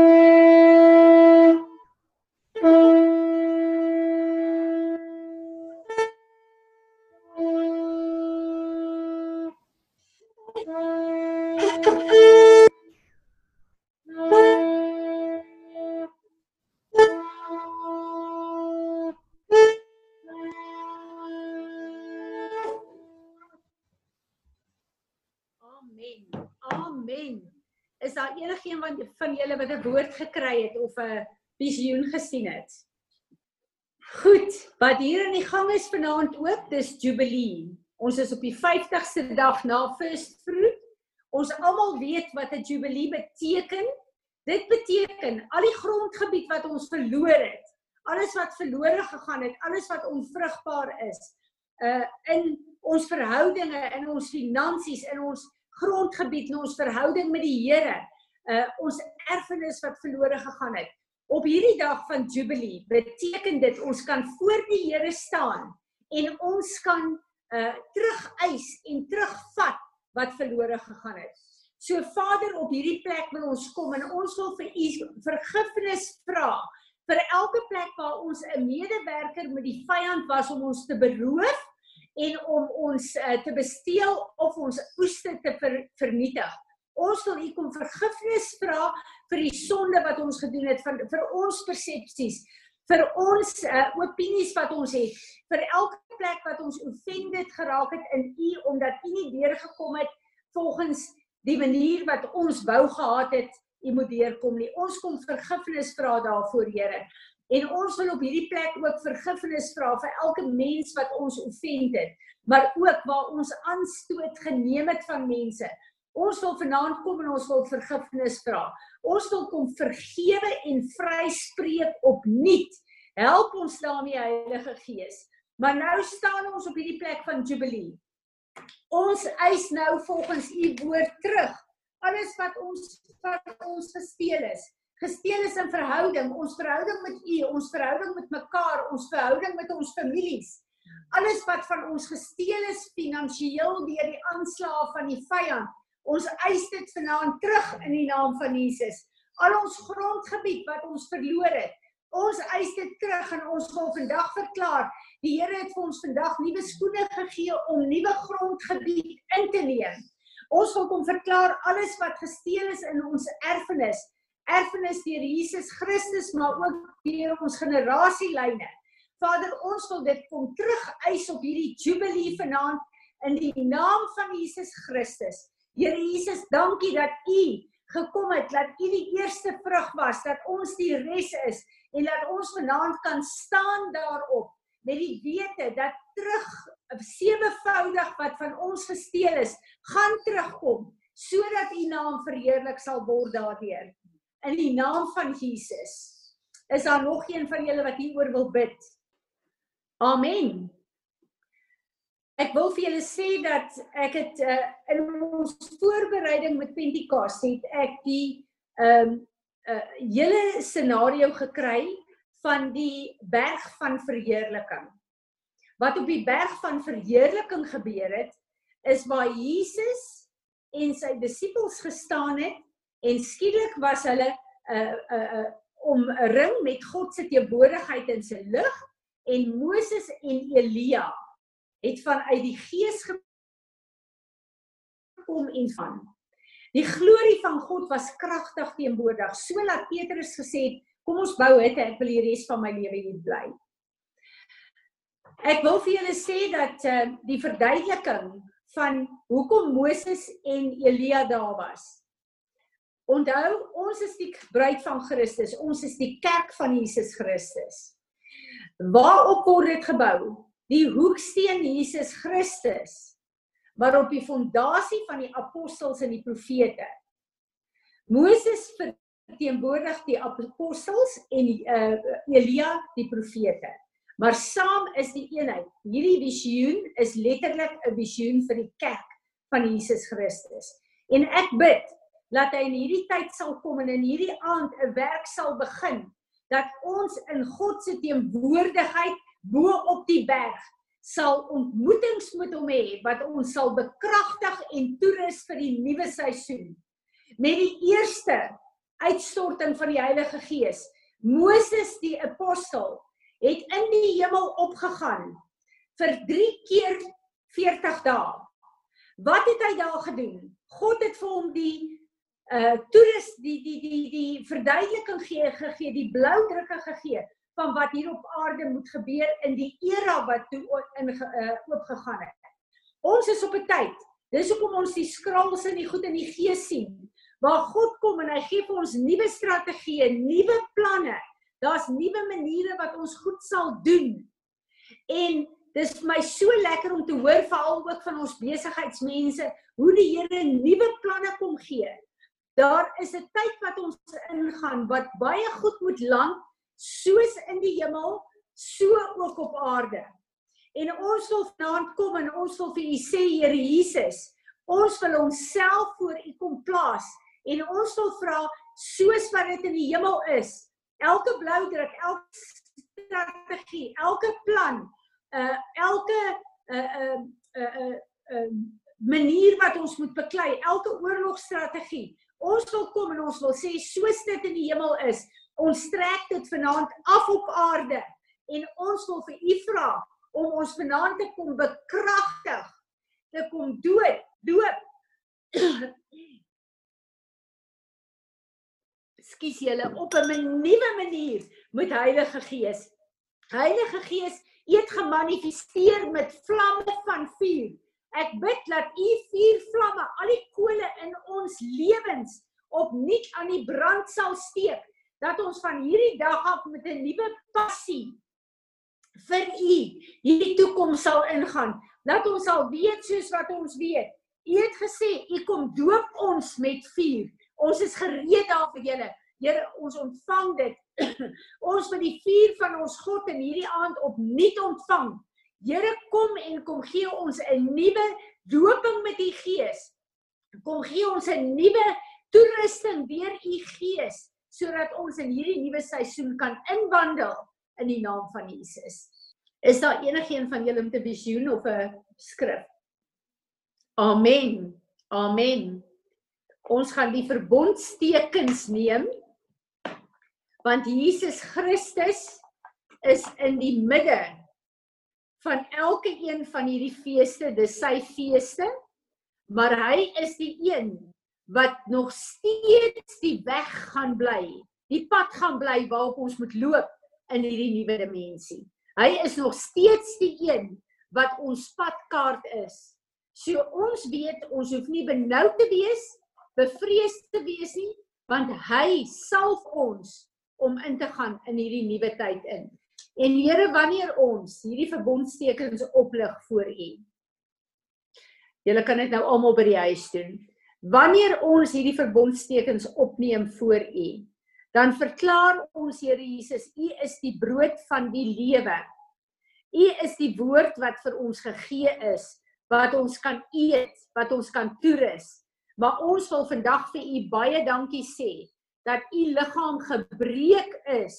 wat 'n woord gekry het of 'n visioen gesien het? Goed, wat hier in die gang is vanaand ook, dis Jubilee. Ons is op die 50ste dag na First Fruit. Ons almal weet wat 'n Jubilee beteken. Dit beteken al die grondgebied wat ons verloor het, alles wat verlore gegaan het, alles wat onvrugbaar is, uh in ons verhoudinge, in ons finansies, in ons grondgebied, in ons verhouding met die Here, uh ons erfenis wat verlore gegaan het. Op hierdie dag van Jubilee beteken dit ons kan voor die Here staan en ons kan uh terugeis en terugvat wat verlore gegaan het. So Vader, op hierdie plek wil ons kom en ons wil vir U vergifnis vra vir elke plek waar ons 'n medewerker met die vyand was om ons te beroof en om ons uh, te besteel of ons oeste te ver, vernietig. Ons wil U kom vergifnis vra vir die sonde wat ons gedoen het vir vir ons persepsies, vir ons uh, opinies wat ons het, vir elke plek wat ons offended geraak het in U omdat U nie deurgekom het volgens die manier wat ons wou gehad het U moet deurkom nie. Ons kom vergifnis vra daarvoor, Here. En ons wil op hierdie plek ook vergifnis vra vir elke mens wat ons offend het, maar ook waar ons aanstoot geneem het van mense. Ons wil vanaand kom en ons wil vergifnis vra. Ons wil kom vergewe en vryspreek opnuut. Help ons daarmee Heilige Gees. Maar nou staan ons op hierdie plek van Jubilee. Ons eis nou volgens u woord terug alles wat ons wat ons gesteel is. Gesteel is in verhouding, ons verhouding met u, ons verhouding met mekaar, ons verhouding met ons families. Alles wat van ons gesteel is finansiëel deur die aanslae van die vyand, Ons eis dit vanaand terug in die naam van Jesus. Al ons grondgebied wat ons verloor het, ons eis dit terug en ons wil vandag verklaar, die Here het vir ons vandag nuwe skoene gegee om nuwe grondgebied in te neem. Ons wil kom verklaar alles wat gesteel is in ons erfenis, erfenis deur Jesus Christus, maar ook deur ons generasielyne. Vader, ons wil dit kom terug eis op hierdie jubilee vanaand in die naam van Jesus Christus. Here Jesus, dankie dat U gekom het, dat U die eerste vrug was, dat ons die res is en dat ons vanaand kan staan daarop met die wete dat terug sewevoudig wat van ons gesteel is, gaan terugkom sodat U naam verheerlik sal word daardeur. In die naam van Jesus. Is daar nog een van julle wat hieroor wil bid? Amen. Ek wil vir julle sê dat ek het uh, in ons voorbereiding met Pentekoste het ek die ehm um, uh hele scenario gekry van die berg van verheerliking. Wat op die berg van verheerliking gebeur het is waar Jesus en sy disippels gestaan het en skielik was hulle 'n uh, 'n uh, uh, omring met God se teenwoordigheid in sy lig en Moses en Elia het vanuit die gees gekom en van die glorie van God was kragtig teenwoordig sodat Petrus gesê het kom ons bou hitte ek wil die res van my lewe hier bly Ek wil vir julle sê dat uh, die verduideliking van hoekom Moses en Elia daar was. Onthou, ons is die bruid van Christus, ons is die kerk van Jesus Christus. Waarop word dit gebou? Die hoeksteen Jesus Christus waarop die fondasie van die apostels en die profete. Moses verteenwoordig die apostels en die, uh, Elia die profete maar saam is die eenheid. Hierdie visioen is letterlik 'n visioen vir die kerk van Jesus Christus. En ek bid dat hy in hierdie tyd sal kom en in hierdie aand 'n werk sal begin dat ons in God se teenwoordigheid bo op die berg sal ontmoetings met hom hê wat ons sal bekragtig en toerus vir die nuwe seisoen. Met die eerste uitstorting van die Heilige Gees. Moses die apostel het in die hemel opgegaan vir 3 keer 40 dae. Wat het hy daar gedoen? God het vir hom die uh toerus die die die die verduideliking gee gegee, die blou drukke gegee van wat hier op aarde moet gebeur in die era wat toe in uh, oopgegaan het. Ons is op 'n tyd. Dis hoekom ons die skrals in die goed in die gees sien. Waar God kom en hy gee vir ons nuwe strategieë, nuwe planne Daar's nuwe maniere wat ons goed sal doen. En dis vir my so lekker om te hoor veral ook van ons besigheidsmense hoe die Here nuwe planne kom gee. Daar is 'n tyd wat ons ingaan wat baie goed moet land soos in die hemel, so ook op aarde. En ons wil vanaand kom en ons wil vir u sê Here Jesus, ons wil onsself voor u kom plaas en ons wil vra soos wat dit in die hemel is, elke blou druk, elke strategie, elke plan, uh elke uh uh uh uh, uh manier wat ons moet beklei, elke oorlogstrategie. Ons wil kom en ons wil sê soos dit in die hemel is, ons trek dit vanaand af op aarde en ons wil vir u vra om ons vanaand te kom bekragtig, te kom dood, doop skus julle op 'n nuwe manier met Heilige Gees. Heilige Gees eet gemanifesteer met vlamme van vuur. Ek bid dat u vuur vlamme al die kole in ons lewens opnuut aan die brand sal steek dat ons van hierdie dag af met 'n nuwe passie vir u hierdie toekoms sal ingaan. Dat ons sal weet soos wat ons weet. U het gesê u kom doop ons met vuur. Ons is gereed daar vir julle. Here, ons ontvang dit. ons met die vuur van ons God in hierdie aand opnuut ontvang. Here, kom en kom gee ons 'n nuwe doping met u Gees. Kom gee ons 'n nuwe toerusting deur u Gees sodat ons in hierdie nuwe seisoen kan inwandel in die naam van Jesus. Is daar enigiemand van julle met 'n visioen of 'n skrif? Amen. Amen. Ons gaan die verbondstekens neem want Jesus Christus is in die midde van elke een van hierdie feeste, dis sy feeste, maar hy is die een wat nog steeds die weg gaan bly, die pad gaan bly waarop ons moet loop in hierdie nuwe dimensie. Hy is nog steeds die een wat ons padkaart is. So ons weet ons hoef nie benoud te wees, bevrees te wees nie, want hy salf ons om in te gaan in hierdie nuwe tyd in. En Here, wanneer ons hierdie verbondstekens oplig voor U. Julle kan dit nou almal by die huis doen. Wanneer ons hierdie verbondstekens opneem voor U, dan verklaar ons Here Jesus, U is die brood van die lewe. U is die woord wat vir ons gegee is, wat ons kan eet, wat ons kan toerus. Maar ons wil vandag vir U baie dankie sê dat u liggaam gebreek is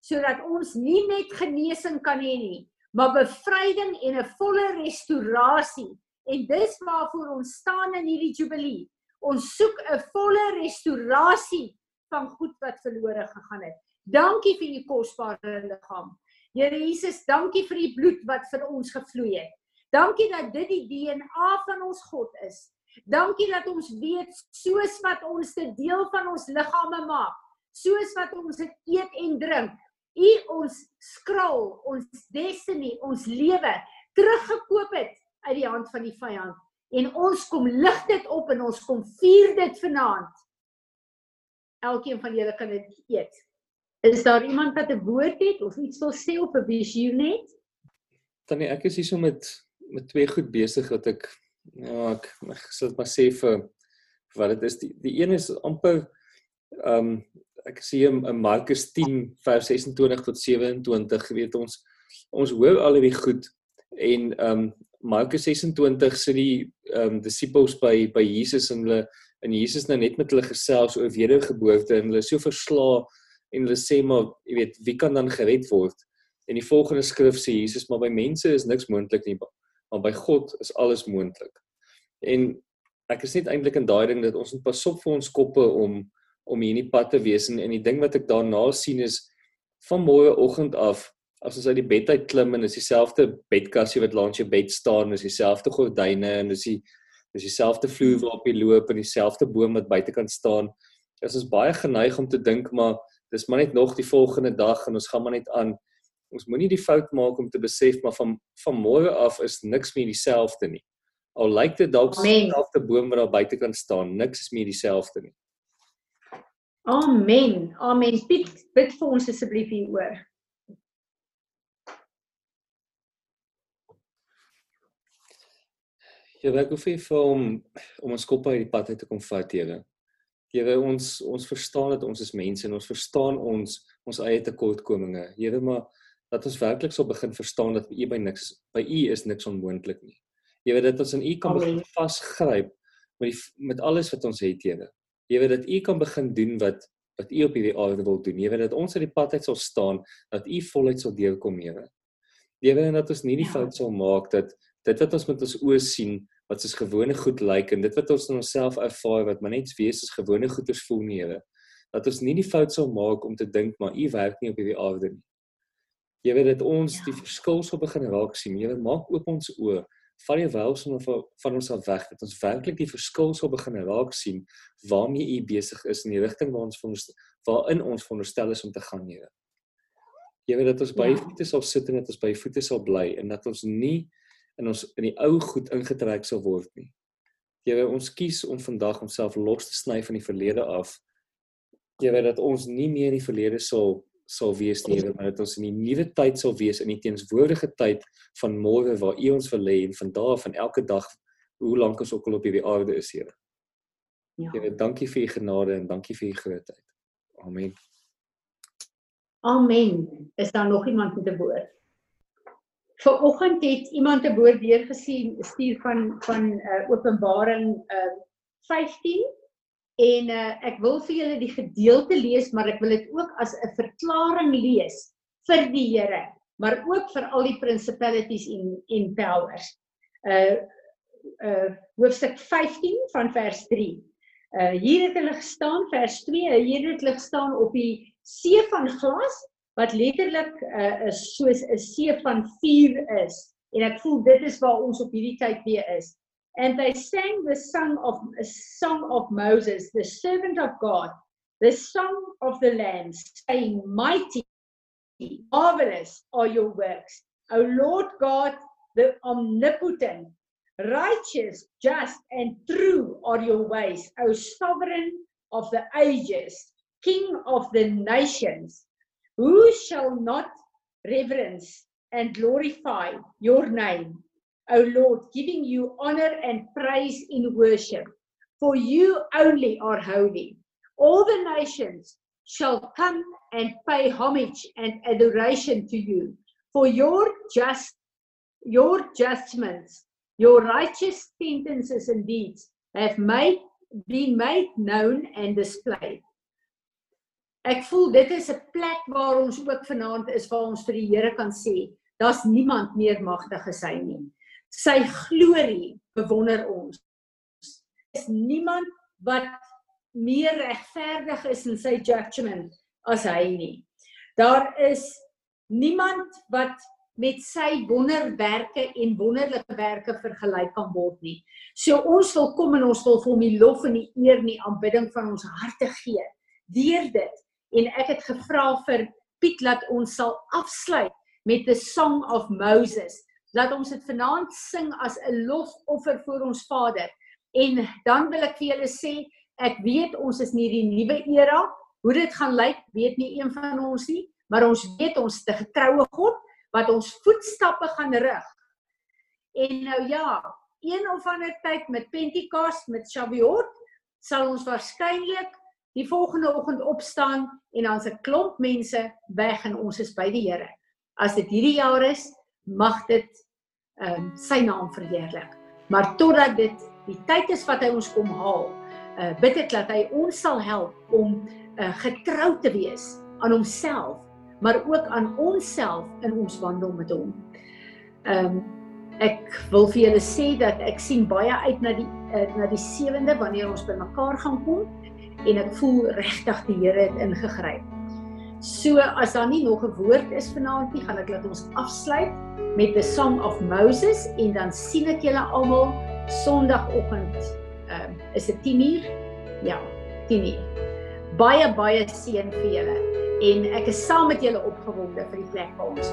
sodat ons nie net genesing kan hê nie, maar bevryding en 'n volle restaurasie. En dis waarvoor ons staan in hierdie jubilee. Ons soek 'n volle restaurasie van goed wat verlore gegaan het. Dankie vir u kosbare liggaam. Here Jesus, dankie vir u bloed wat vir ons gevloei het. Dankie dat dit die DNA van ons God is. Dankie dat ons weet soos wat ons dit deel van ons liggame maak, soos wat ons dit eet en drink, u ons skraal, ons destiny, ons lewe teruggekoop het uit die hand van die vyand en ons kom lig dit op en ons kom vier dit vanaand. Elkeen van julle kan dit eet. Is daar iemand wat 'n woord het of iets wil sê op 'n visioen net? Tannie, ek is hier so met met twee goed besig wat ek ja, ek, ek sal maar sê vir wat dit is. Die, die een is amper ehm um, ek in, in Markus 10 vers 26 tot 27, weet ons ons hoor al hierdie goed en ehm um, Markus 26 sê die ehm um, disippels by by Jesus en hulle en Jesus nou net met hulle gesels oor wedergeboorte en hulle so verslaa en hulle sê maar jy weet wie kan dan gered word? En die volgende skrif sê Jesus maar by mense is niks moontlik nie maar by God is alles moontlik. En ek is net eintlik in daai ding dat ons moet pas op vir ons koppe om om hier in die pad te wees en en die ding wat ek daarna sien is van môre oggend af as ons uit die bed uit klim en is dieselfde bedkassie wat langs jou bed staan, is dieselfde gordyne en is die is dieselfde vloer waarop jy loop en dieselfde boom wat buitekant staan. Is baie geneig om te dink maar dis maar net nog die volgende dag en ons gaan maar net aan. Ons moenie die fout maak om te besef maar van van môre af is niks meer dieselfde nie. Al lyk dit dalk dieselfde boom wat daar buitekant staan, niks is meer dieselfde nie. Amen. Amen. Piet, bid vir ons asseblief hier Ja, ek hoef vir om om ons kop uit die pad uit te kom vat, Here. Here, ons ons verstaan dat ons is mense en ons verstaan ons ons eie tekortkominge. Here, maar dat ons werklik sal begin verstaan dat U by niks by U is niks onmoontlik nie. Here, dat ons in U kan begin vasgryp met die met alles wat ons het, Here. Here, dat U kan begin doen wat wat U op hierdie aarde wil doen. Here, dat ons uit die pad uit sal staan, dat U voluit sal deurkom, Here. Here, en dat ons nie die ja. fout sal maak dat dit wat ons met ons oë sien wat soos gewone goed lyk en dit wat ons in onsself ervaar wat maar net wees as gewone goeders voel nie Here dat ons nie die fout sal maak om te dink maar u werk nie op hierdie aarde nie jy weet dat ons ja. die verskil sal begin raak sien jy weet maak oop ons oë val jy wel son van van ons af weg dat ons werklik die verskil sal begin raak sien waarmee u besig is in die rigting waar ons van ons waarin ons veronderstel is om te gaan Here jy weet dat ons by ja. voete sal sit en dat ons by voete sal bly en dat ons nie in ons in die ou goed ingetrek sal word nie. Here, ons kies om vandag onsself los te sny van die verlede af. Here, dat ons nie meer in die verlede sal sal wees nie, maar dat ons in die nuwe tyd sal wees in die teenswoordige tyd van môre waar U ons wil hê en van daar van elke dag hoe lank ons ook al op hierdie aarde is, Here. Ja. Here, dankie vir U genade en dankie vir U grootheid. Amen. Amen. Is daar nog iemand met 'n woord? Vanoggend het iemand 'n woord weer gesien stuur van van uh, Openbaring uh, 15 en uh, ek wil vir julle die gedeelte lees maar ek wil dit ook as 'n verklaring lees vir die Here maar ook vir al die principalities en en powers. Uh uh hoofstuk 15 van vers 3. Uh hier het hulle gestaan vers 2 hier het hulle gestaan op die see van glas wat letterlik uh, is soos 'n see van vuur is. En ek voel dit is waar ons op hierdie tyd weer is. And they sang the song of a song of Moses the servant of God the song of the lamb saying mighty marvelous are your works. O lord god the omnipotent righteous just and true are your ways. O sovereign of the ages king of the nations Who shall not reverence and glorify your name, O Lord, giving you honor and praise in worship? For you only are holy. All the nations shall come and pay homage and adoration to you. For your just your judgments, your righteous sentences and deeds have made been made known and displayed. Ek voel dit is 'n plek waar ons ook vanaand is waar ons vir die Here kan sê, daar's niemand meer magtig as hy nie. Sy glorie bewonder ons. Is niemand wat meer regverdig is in sy judgment as hy nie. Daar is niemand wat met sy wonderwerke en wonderlike werke vergelyk kan word nie. So ons wil kom en ons wil vir hom die lof en die eer en die aanbidding van ons harte gee. Deur dit en ek het gevra vir Piet dat ons sal afsluit met the song of Moses. Laat ons dit vanaand sing as 'n lofoffer vir ons Vader. En dan wil ek vir julle sê, ek weet ons is in hierdie nuwe era. Hoe dit gaan lyk, weet nie een van ons nie, maar ons weet ons het 'n getroue God wat ons voetstappe gaan rig. En nou ja, een of ander tyd met Pentekoste, met Shavuot, sal ons waarskynlik die volgende oggend opstaan en dan's 'n klomp mense weg en ons is by die Here. As dit hierdie jaar is, mag dit ehm um, sy naam verheerlik. Maar totdat dit die tyd is wat hy ons kom haal, uh, bid ek dat hy ons sal help om uh, getrou te wees aan homself, maar ook aan onsself in ons wandel met hom. Ehm um, ek wil vir julle sê dat ek sien baie uit na die uh, na die 7de wanneer ons bymekaar gaan kom en ek voel regtig die Here het ingegryp. So as daar nie nog 'n woord is vanaand nie, gaan ek laat ons afsluit met the song of Moses en dan sien ek julle almal Sondagoggend. Ehm uh, is dit 10uur? Ja, 10uur. Baie baie seën vir julle en ek is saam met julle opgewonde vir die plek waar ons